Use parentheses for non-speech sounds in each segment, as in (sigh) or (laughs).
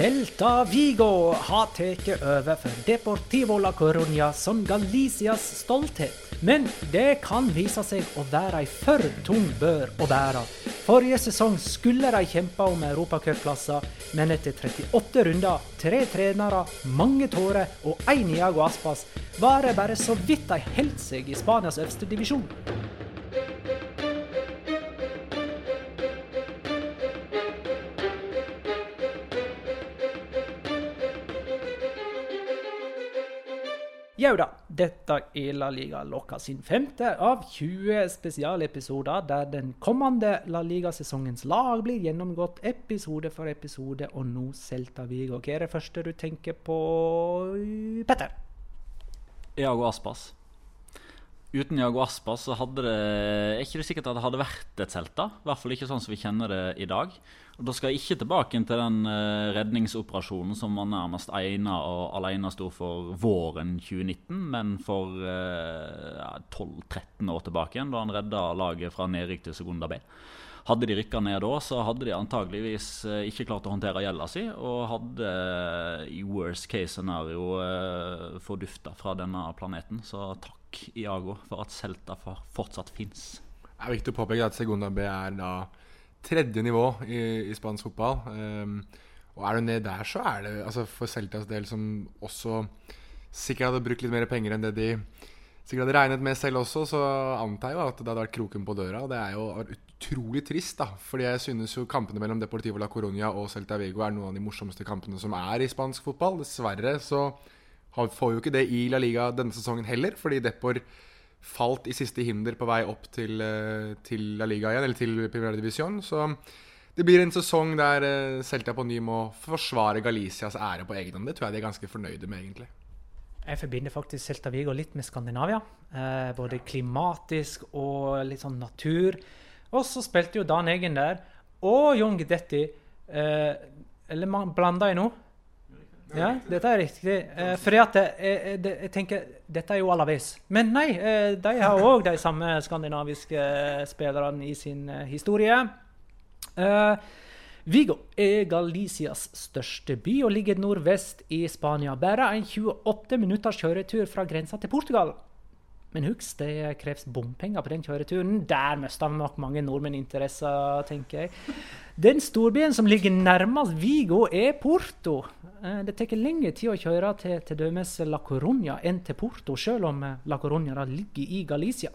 Celta Vigo har tatt over for Deportivo la Coruña som Galicias stolthet. Men det kan vise seg å være ei for tung bør å bære. Forrige sesong skulle de kjempe om europacupplasser, men etter 38 runder, tre trenere, mange tårer og én Iago Aspas, var det bare så vidt de holdt seg i Spanias øverste divisjon. Jau da, dette er La Liga Loca sin femte av 20 spesialepisoder der den kommende La Liga-sesongens lag blir gjennomgått episode for episode, og nå Celta Vigo. Hva er det første du tenker på, Petter? Iago Aspas. Uten Jago Aspas så hadde det er ikke det sikkert at det hadde vært et Celta. I hvert fall ikke sånn som vi kjenner det i dag. Og Da skal jeg ikke tilbake til den uh, redningsoperasjonen som var nærmest ene og alene sto for våren 2019, men for uh, ja, 12-13 år tilbake igjen, da han redda laget fra nedrykk til Segunda B. Hadde de rykka ned da, så hadde de antageligvis uh, ikke klart å håndtere gjelda si, og hadde i worst case scenario fordufta fra denne planeten. Så takk, Iago, for at Celta fortsatt fins. Det er viktig å påpeke at Segunda B er da tredje nivå i, i spansk fotball. Um, og er du ned der, så er det altså for Celtas del, som også sikkert hadde brukt litt mer penger enn det de sikkert hadde regnet med selv også, så antar jeg at det hadde vært kroken på døra. Og det er jo utrolig trist, da. Fordi jeg synes jo kampene mellom Deportivo la Coronia og Celta Vigo er noen av de morsomste kampene som er i spansk fotball. Dessverre så får jo ikke det i La Liga denne sesongen heller, fordi Depor falt i siste hinder på vei opp til, eh, til La Liga igjen, eller til Primera Divisjon. Så det blir en sesong der eh, Celta på ny må forsvare Galicias ære på egen hånd. Det tror jeg de er ganske fornøyde med, egentlig. Jeg forbinder faktisk Celta Vigo litt med Skandinavia. Eh, både klimatisk og litt sånn natur. Og så spilte jo Dan Egen der. Og John Guidetti. Eh, eller blanda jeg nå? Ja, dette er riktig. Eh, fordi at jeg, jeg, jeg, tenker Dette er jo Alaves. Men nei, eh, de har (laughs) òg de samme skandinaviske eh, spillerne i sin eh, historie. Eh, Vigo er Galicias største by og ligger nordvest i Spania. Bare en 28 minutters kjøretur fra grensa til Portugal. Men husk, det kreves bompenger på den kjøreturen. Der mista nok mange nordmenn interesser, tenker jeg. Den storbyen som ligger nærmest Vigo, er Porto. Eh, det tar lengre tid å kjøre til t.d. La Coruña enn til Porto, selv om eh, La Coruña ligger i Galicia.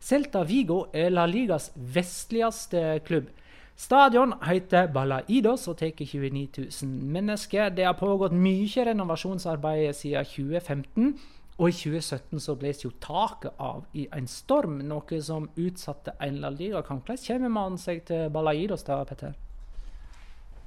Celta Vigo er La Ligas vestligste klubb. Stadion heter Balaidos og tar 29 000 mennesker. Det har pågått mye renovasjonsarbeid siden 2015. Og i 2017 så ble jo taket av i en storm, noe som utsatte en La Liga-kamp. Hvordan kommer man seg til Balaidos da, Petter?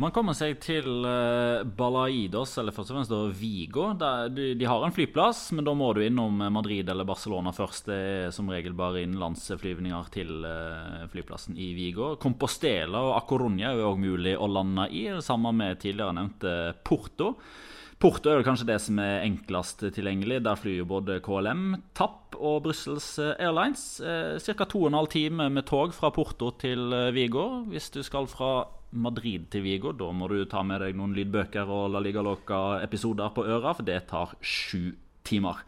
Man kommer seg til uh, Balaidos, eller først og fremst Vigo. Der, de, har en flyplass, men da må du innom Madrid eller Barcelona først. Det er som regel bare innenlandsflyvninger til uh, flyplassen i Vigo. Compostela og Acoruña er òg mulig å lande i, samme med tidligere nevnte Porto. Porto er kanskje det som er enklest tilgjengelig. Der flyr både KLM, TAP og Brussels Airlines. Eh, Ca. 2 12 timer med tog fra Porto til eh, Vigo. Hvis du skal fra Madrid til Vigo, da må du ta med deg noen lydbøker og La Liga Loca-episoder på øra, for det tar sju timer.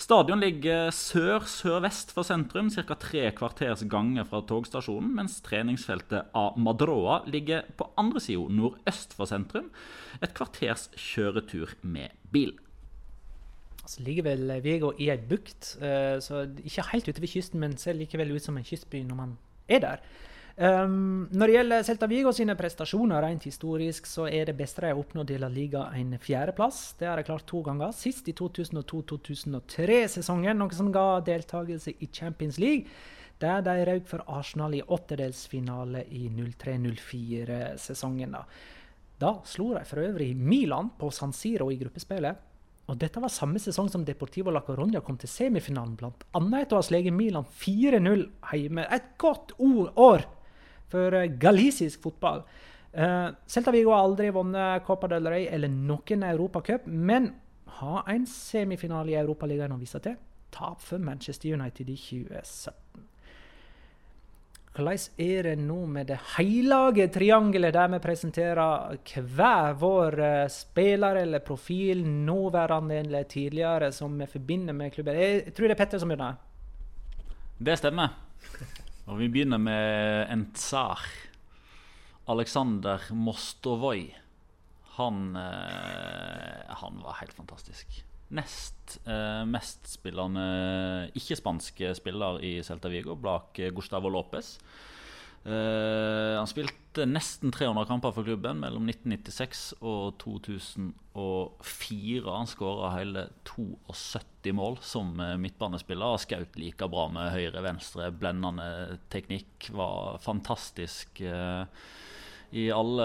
Stadion ligger sør-sørvest for sentrum, ca. tre kvarters gange fra togstasjonen, mens treningsfeltet A Madroa ligger på andre sida, nordøst for sentrum. Et kvarters kjøretur med bil. Så ligger vel Vigo i ei bukt, eh, så ikke helt ute ved kysten, men ser likevel ut som en kystby når man er der. Um, når det gjelder Celta Vigo sine prestasjoner rent historisk, så er det beste de har oppnådd i La Liga, en fjerdeplass. Det har de klart to ganger. Sist i 2002-2003-sesongen, noe som ga deltakelse i Champions League. Der de røk for Arsenal i åttedelsfinale i 03-04-sesongen. Da. da slo de for øvrig Milan på San Siro i gruppespillet. Og dette var samme sesong som Deportivo la Coruña kom til semifinalen, annet etter å ha sleget Milan 4-0 hjemme. Et godt år for eh, galisisk fotball. Uh, Celta Vigo har aldri vunnet Copa del Rey eller noen europacup, men har en semifinale i Europaligaen å vise til. Tap for Manchester United i 2017. hvordan er det nå med det hellige triangelet, der vi presenterer hver vår uh, spiller eller profil, nåværende eller tidligere, som vi forbinder med klubben? Jeg tror det er Petter som begynner. Det stemmer. Og vi begynner med en tsar. Aleksander Mostovoj. Han, uh, han var helt fantastisk nest eh, mestspillende ikke-spanske spiller i Celta Vigo, bak Gustavo Lopez. Eh, han spilte nesten 300 kamper for klubben mellom 1996 og 2004. Han skåra hele 72 mål som eh, midtbanespiller og skjøt like bra med høyre, venstre. Blendende teknikk. Var fantastisk. Eh, i alle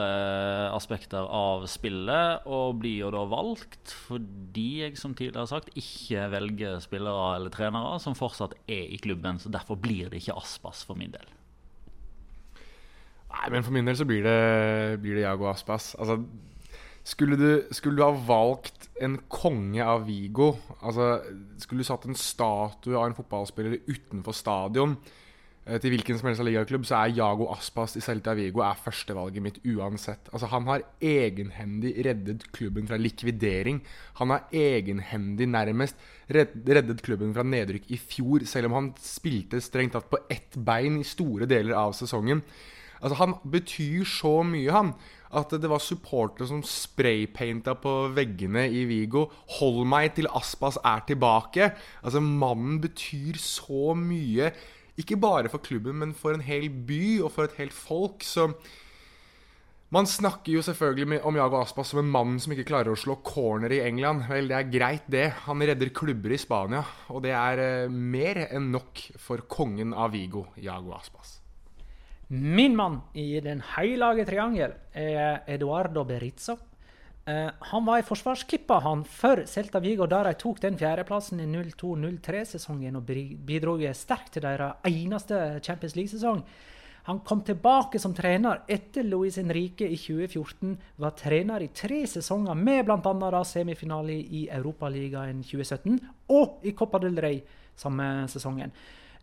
aspekter av spillet, og blir jo da valgt fordi jeg som tidligere har sagt ikke velger spillere eller trenere som fortsatt er i klubben. Så derfor blir det ikke Aspas for min del. Nei, men for min del så blir det, blir det Jago Aspas. Altså, skulle du, skulle du, ha valgt en konge av Vigo altså, Skulle du satt en statue av en fotballspiller utenfor stadion Eh, til hvilken som helst ligaklubb, så er Jago Aspas i Celta Vigo er førstevalget mitt uansett. Altså, han har egenhendig reddet klubben fra likvidering. Han har egenhendig nærmest reddet klubben fra nedrykk i fjor, selv om han spilte strengt tatt på ett bein i store deler av sesongen. Altså, han betyr så mye, han. At det var supportere som spraypainta på veggene i Vigo. 'Hold meg til Aspas er tilbake'. Altså, mannen betyr så mye ikke bare for klubben, men for en hel by og for et helt folk. Så man snakker jo selvfølgelig om Jago Aspas som en mann som ikke klarer å slå corner i England. Vel, det er greit, det. Han redder klubber i Spania. Og det er uh, mer enn nok for kongen av Vigo, Jago Aspas. Min mann i den hellige triangel er Eduardo Berizzo. Eh, han var i forsvarskippa han for Celta Vigo da de tok den fjerdeplassen i 02-03-sesongen og bidro sterkt til deres eneste Champions League-sesong. Han kom tilbake som trener etter Luis Henrique i 2014. Var trener i tre sesonger med bl.a. semifinale i Europaligaen 2017 og i Copa del Rey samme sesongen.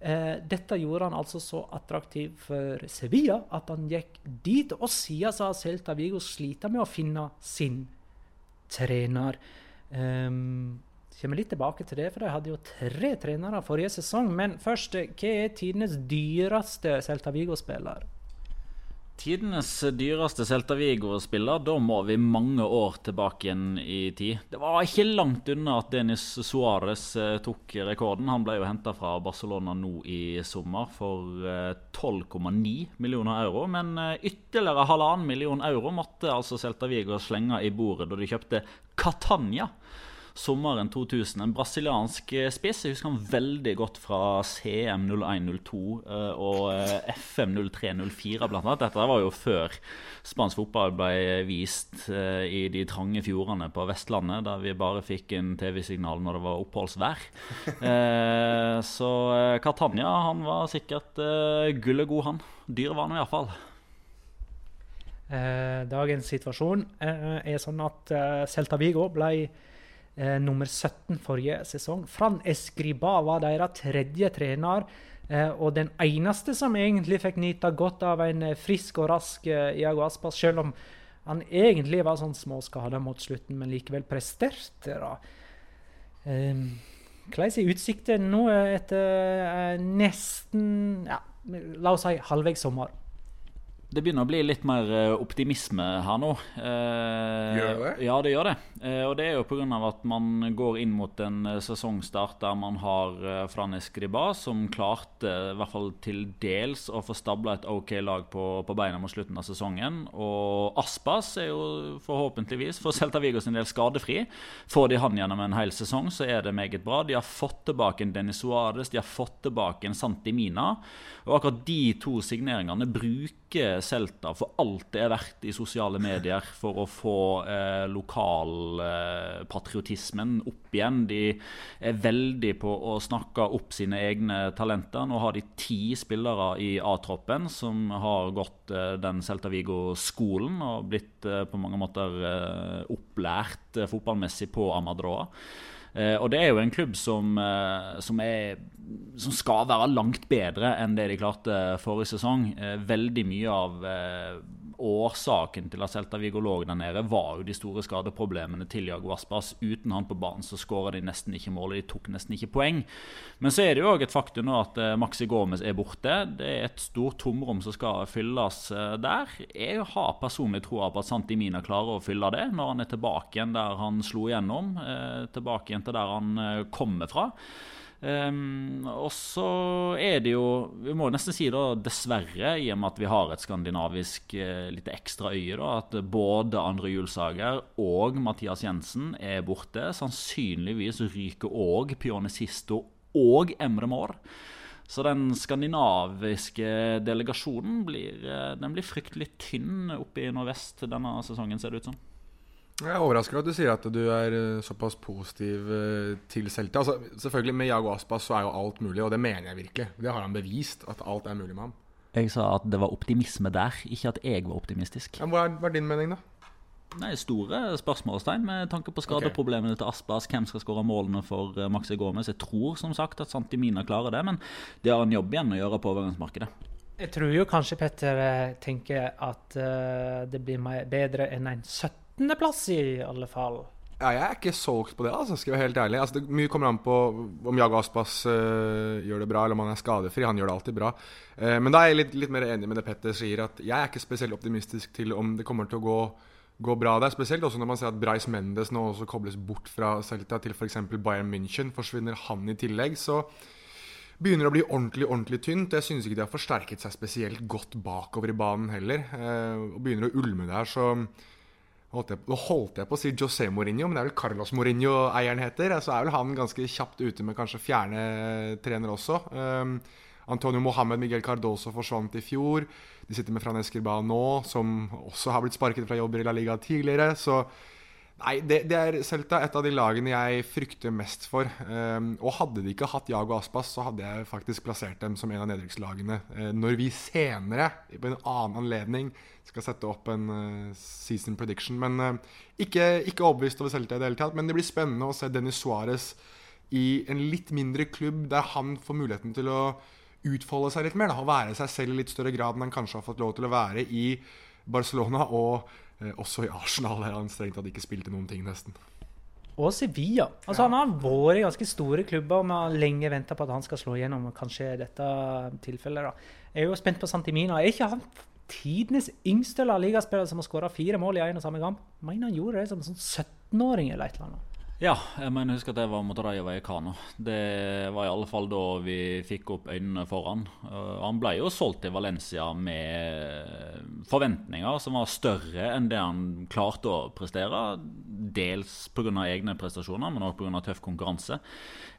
Uh, dette gjorde han altså så attraktiv for Sevilla at han gikk dit. Og siden så har Celta Vigo slitt med å finne sin trener. Um, kommer litt tilbake til det, for de hadde jo tre trenere forrige sesong. Men først, hva er tidenes dyreste Celta Vigo-spiller? Tidenes dyreste Celta Vigo-spiller, da må vi mange år tilbake igjen i tid. Det var ikke langt unna at Denis Suárez eh, tok rekorden. Han ble jo henta fra Barcelona nå i sommer for 12,9 eh, millioner euro. Men eh, ytterligere halvannen million euro måtte altså Celta Vigo slenge i bordet da de kjøpte Catania sommeren 2000. En brasiliansk eh, spiss. Jeg husker han veldig godt fra CM 0102 eh, og eh, FM 0304 blant annet. Dette var jo før spansk fotball ble vist i de trange fjordene på Vestlandet, der vi bare fikk en TV-signal når det var oppholdsvær. (laughs) Så Catania han var sikkert gullegod, han. Dyr var han iallfall. dagens situasjon er sånn at Celta Vigo ble eh, nummer 17 forrige sesong. Fran Escriba var deres tredje trener. Eh, og den eneste som egentlig fikk nyte godt av en eh, frisk og rask eh, Iago Aspas, selv om han egentlig var sånn småskada mot slutten, men likevel presterte. da. Eh, hvordan er utsikten nå etter eh, nesten ja, La oss si halvveis sommer? Det begynner å bli litt mer eh, optimisme her nå. Eh, gjør det? Ja, det gjør det. Eh, og det er jo pga. at man går inn mot en eh, sesongstart der man har eh, Franes Griba, som klarte, i hvert fall til dels, å få stabla et OK lag på, på, beina mot slutten av sesongen. Og Aspas er jo forhåpentligvis for Celta Vigo sin del skadefri. Får de han gjennom en hel sesong, så er det meget bra. De har fått tilbake en Denis Suárez, de har fått tilbake en Santi Mina. Og akkurat de to signeringene bruker Celta for alt det er verdt i sosiale medier for å få eh, lokalpatriotismen eh, opp igjen. De er veldig på å snakke opp sine egne talenter. Nå har de ti spillere i A-troppen som har gått eh, den Celta Vigo-skolen og blitt eh, på mange måter eh, opplært eh, fotballmessig på Amadroa. Eh, og det er jo en klubb som, eh, som, er, som, skal være langt bedre enn det de klarte forrige sesong. Eh, veldig mye av årsaken til at Celta Viggo lå der nede, var jo de store skadeproblemene til Jago Aspas. Uten han på banen så skåra de nesten ikke mål, de tok nesten ikke poeng. Men så er det jo òg et faktum nå at Maxi Gomez er borte. Det er et stort tomrom som skal fylles der. Jeg har personlig troa på at Santi Mina klarer å fylle det når han er tilbake igjen der han slo igjennom. Tilbake igjen til der han eh, kommer fra. Um, og så er det jo Vi må nesten si da dessverre, i og med at vi har et skandinavisk uh, litt ekstra øye, da, at både Andre Julsager og Mathias Jensen er borte. Sannsynligvis ryker òg Pione Sisto og Emre Mår. Så den skandinaviske delegasjonen blir, uh, den blir fryktelig tynn oppe i nordvest denne sesongen, ser det ut som. Jeg er overrasket over at du sier at du er eh, såpass positiv eh, til Celta. Altså, selvfølgelig Med Jago Aspas så er jo alt mulig, og det mener jeg virkelig. Det har han bevist, at alt er mulig med ham. Jeg sa at det var optimisme der, ikke at jeg var optimistisk. Ja, hva, er, hva er din mening, da? Nei, Store spørsmålstegn med tanke på skadeproblemene okay. til Aspas. Hvem skal skåre målene for uh, Maxi Gomez? Jeg tror som sagt at Santimina klarer det, men det har en jobb igjen å gjøre på overgangsmarkedet. Jeg tror jo kanskje Petter tenker at det blir bedre enn en 70 åttendeplass, i alle fall. Ja, jeg er ikke solgt på det, altså, skal jeg være helt ærlig. Altså, det, mye kommer an på om Jago Aspas uh, gjør det bra, eller om han er skadefri. Han gjør det alltid bra. Uh, men da er jeg litt, litt, mer enig med det Petter sier, at jeg er ikke spesielt optimistisk til om det kommer til å gå, gå bra der. Spesielt også når man ser at Breis Mendes nå også kobles bort fra Celta til f.eks. Bayern München. Forsvinner han i tillegg, så begynner å bli ordentlig ordentlig tynt. Jeg synes ikke de har forsterket seg spesielt godt bakover i banen heller. Uh, og begynner å ulme der, så holdt jeg, Nå holdt jeg på å si José Mourinho, men det er vel Carlos Mourinho eieren heter. Så er vel han ganske kjapt ute med kanskje fjerne trener også. Um, Antonio Mohammed Miguel Cardoso forsvant i fjor. De sitter med Fran Escribá nå, som også har blitt sparket fra jobber i La Liga tidligere. Så Nei, det, det, er Celta et av de lagene jeg frykter mest for. Um, og hadde de ikke hatt Jago Aspas, så hadde jeg faktisk plassert dem som en av nedrykkslagene. Uh, når vi senere, på en annen anledning, skal sette opp en uh, season prediction. Men uh, ikke, ikke overbevist over Celta i det hele tatt. Men det blir spennende å se Dennis Suárez i en litt mindre klubb, der han får muligheten til å utfolde seg litt mer. Da, og være seg selv i litt større grad enn han kanskje har fått lov til å være i Barcelona. og Eh, også i Arsenal der han strengt tatt ikke spilte noen ting, nesten. Og Sevilla. Altså, ja. Han har vært i ganske store klubber vi har lenge venta på at han skal slå igjennom. Kanskje dette tilfellet. da. Jeg er jo spent på Santimina. Er ikke han tidenes yngste ligaspiller som har skåra fire mål i én og samme kamp? Mener han gjorde det som sånn 17-åring eller et eller annet. Ja, jeg mener, husker at det var mot i Vallecano. Det var i alle fall da vi fikk opp øynene for han. Han ble jo solgt til Valencia med forventninger som var større enn det han klarte å prestere. Dels pga. egne prestasjoner, men også pga. tøff konkurranse.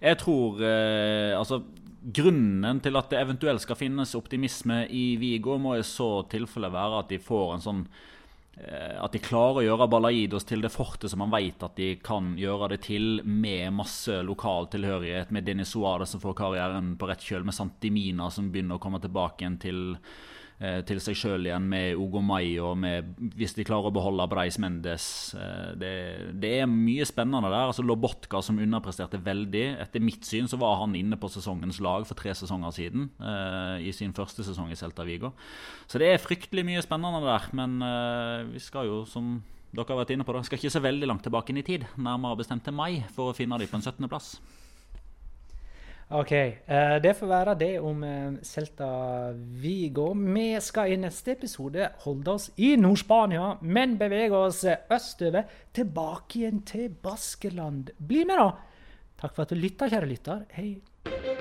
Jeg tror eh, altså Grunnen til at det eventuelt skal finnes optimisme i Vigo, må i så tilfelle være at de får en sånn Eh, at de klarer å gjøre Balaidos til det fortet som man vet at de kan gjøre det til, med masse lokal tilhørighet, med Denis Suárez som får karrieren på rett kjøl, med Santimina som begynner å komme tilbake igjen til Eh, til seg sjøl igjen med Ogo Mai og med, hvis de klarer å beholde Breis Mendes. Eh, det, det, er mye spennende der. altså Lobotka som underpresterte veldig. Etter mitt syn så var han inne på sesongens lag for tre sesonger siden. Eh, I sin første sesong i Celta Vigo. Så det er fryktelig mye spennende der. Men vi skal jo, som dere har vært inne på, da, skal ikke så veldig langt tilbake inn i tid. Nærmere bestemt til mai for å finne dem på en 17.-plass. OK. Uh, det får være det om uh, Celta Vigo. Vi skal i neste episode holde oss i Nord-Spania, men bevege oss østover. Tilbake igjen til Baskeland. Bli med, da! Takk for at du lytta, kjære lytter. Hei.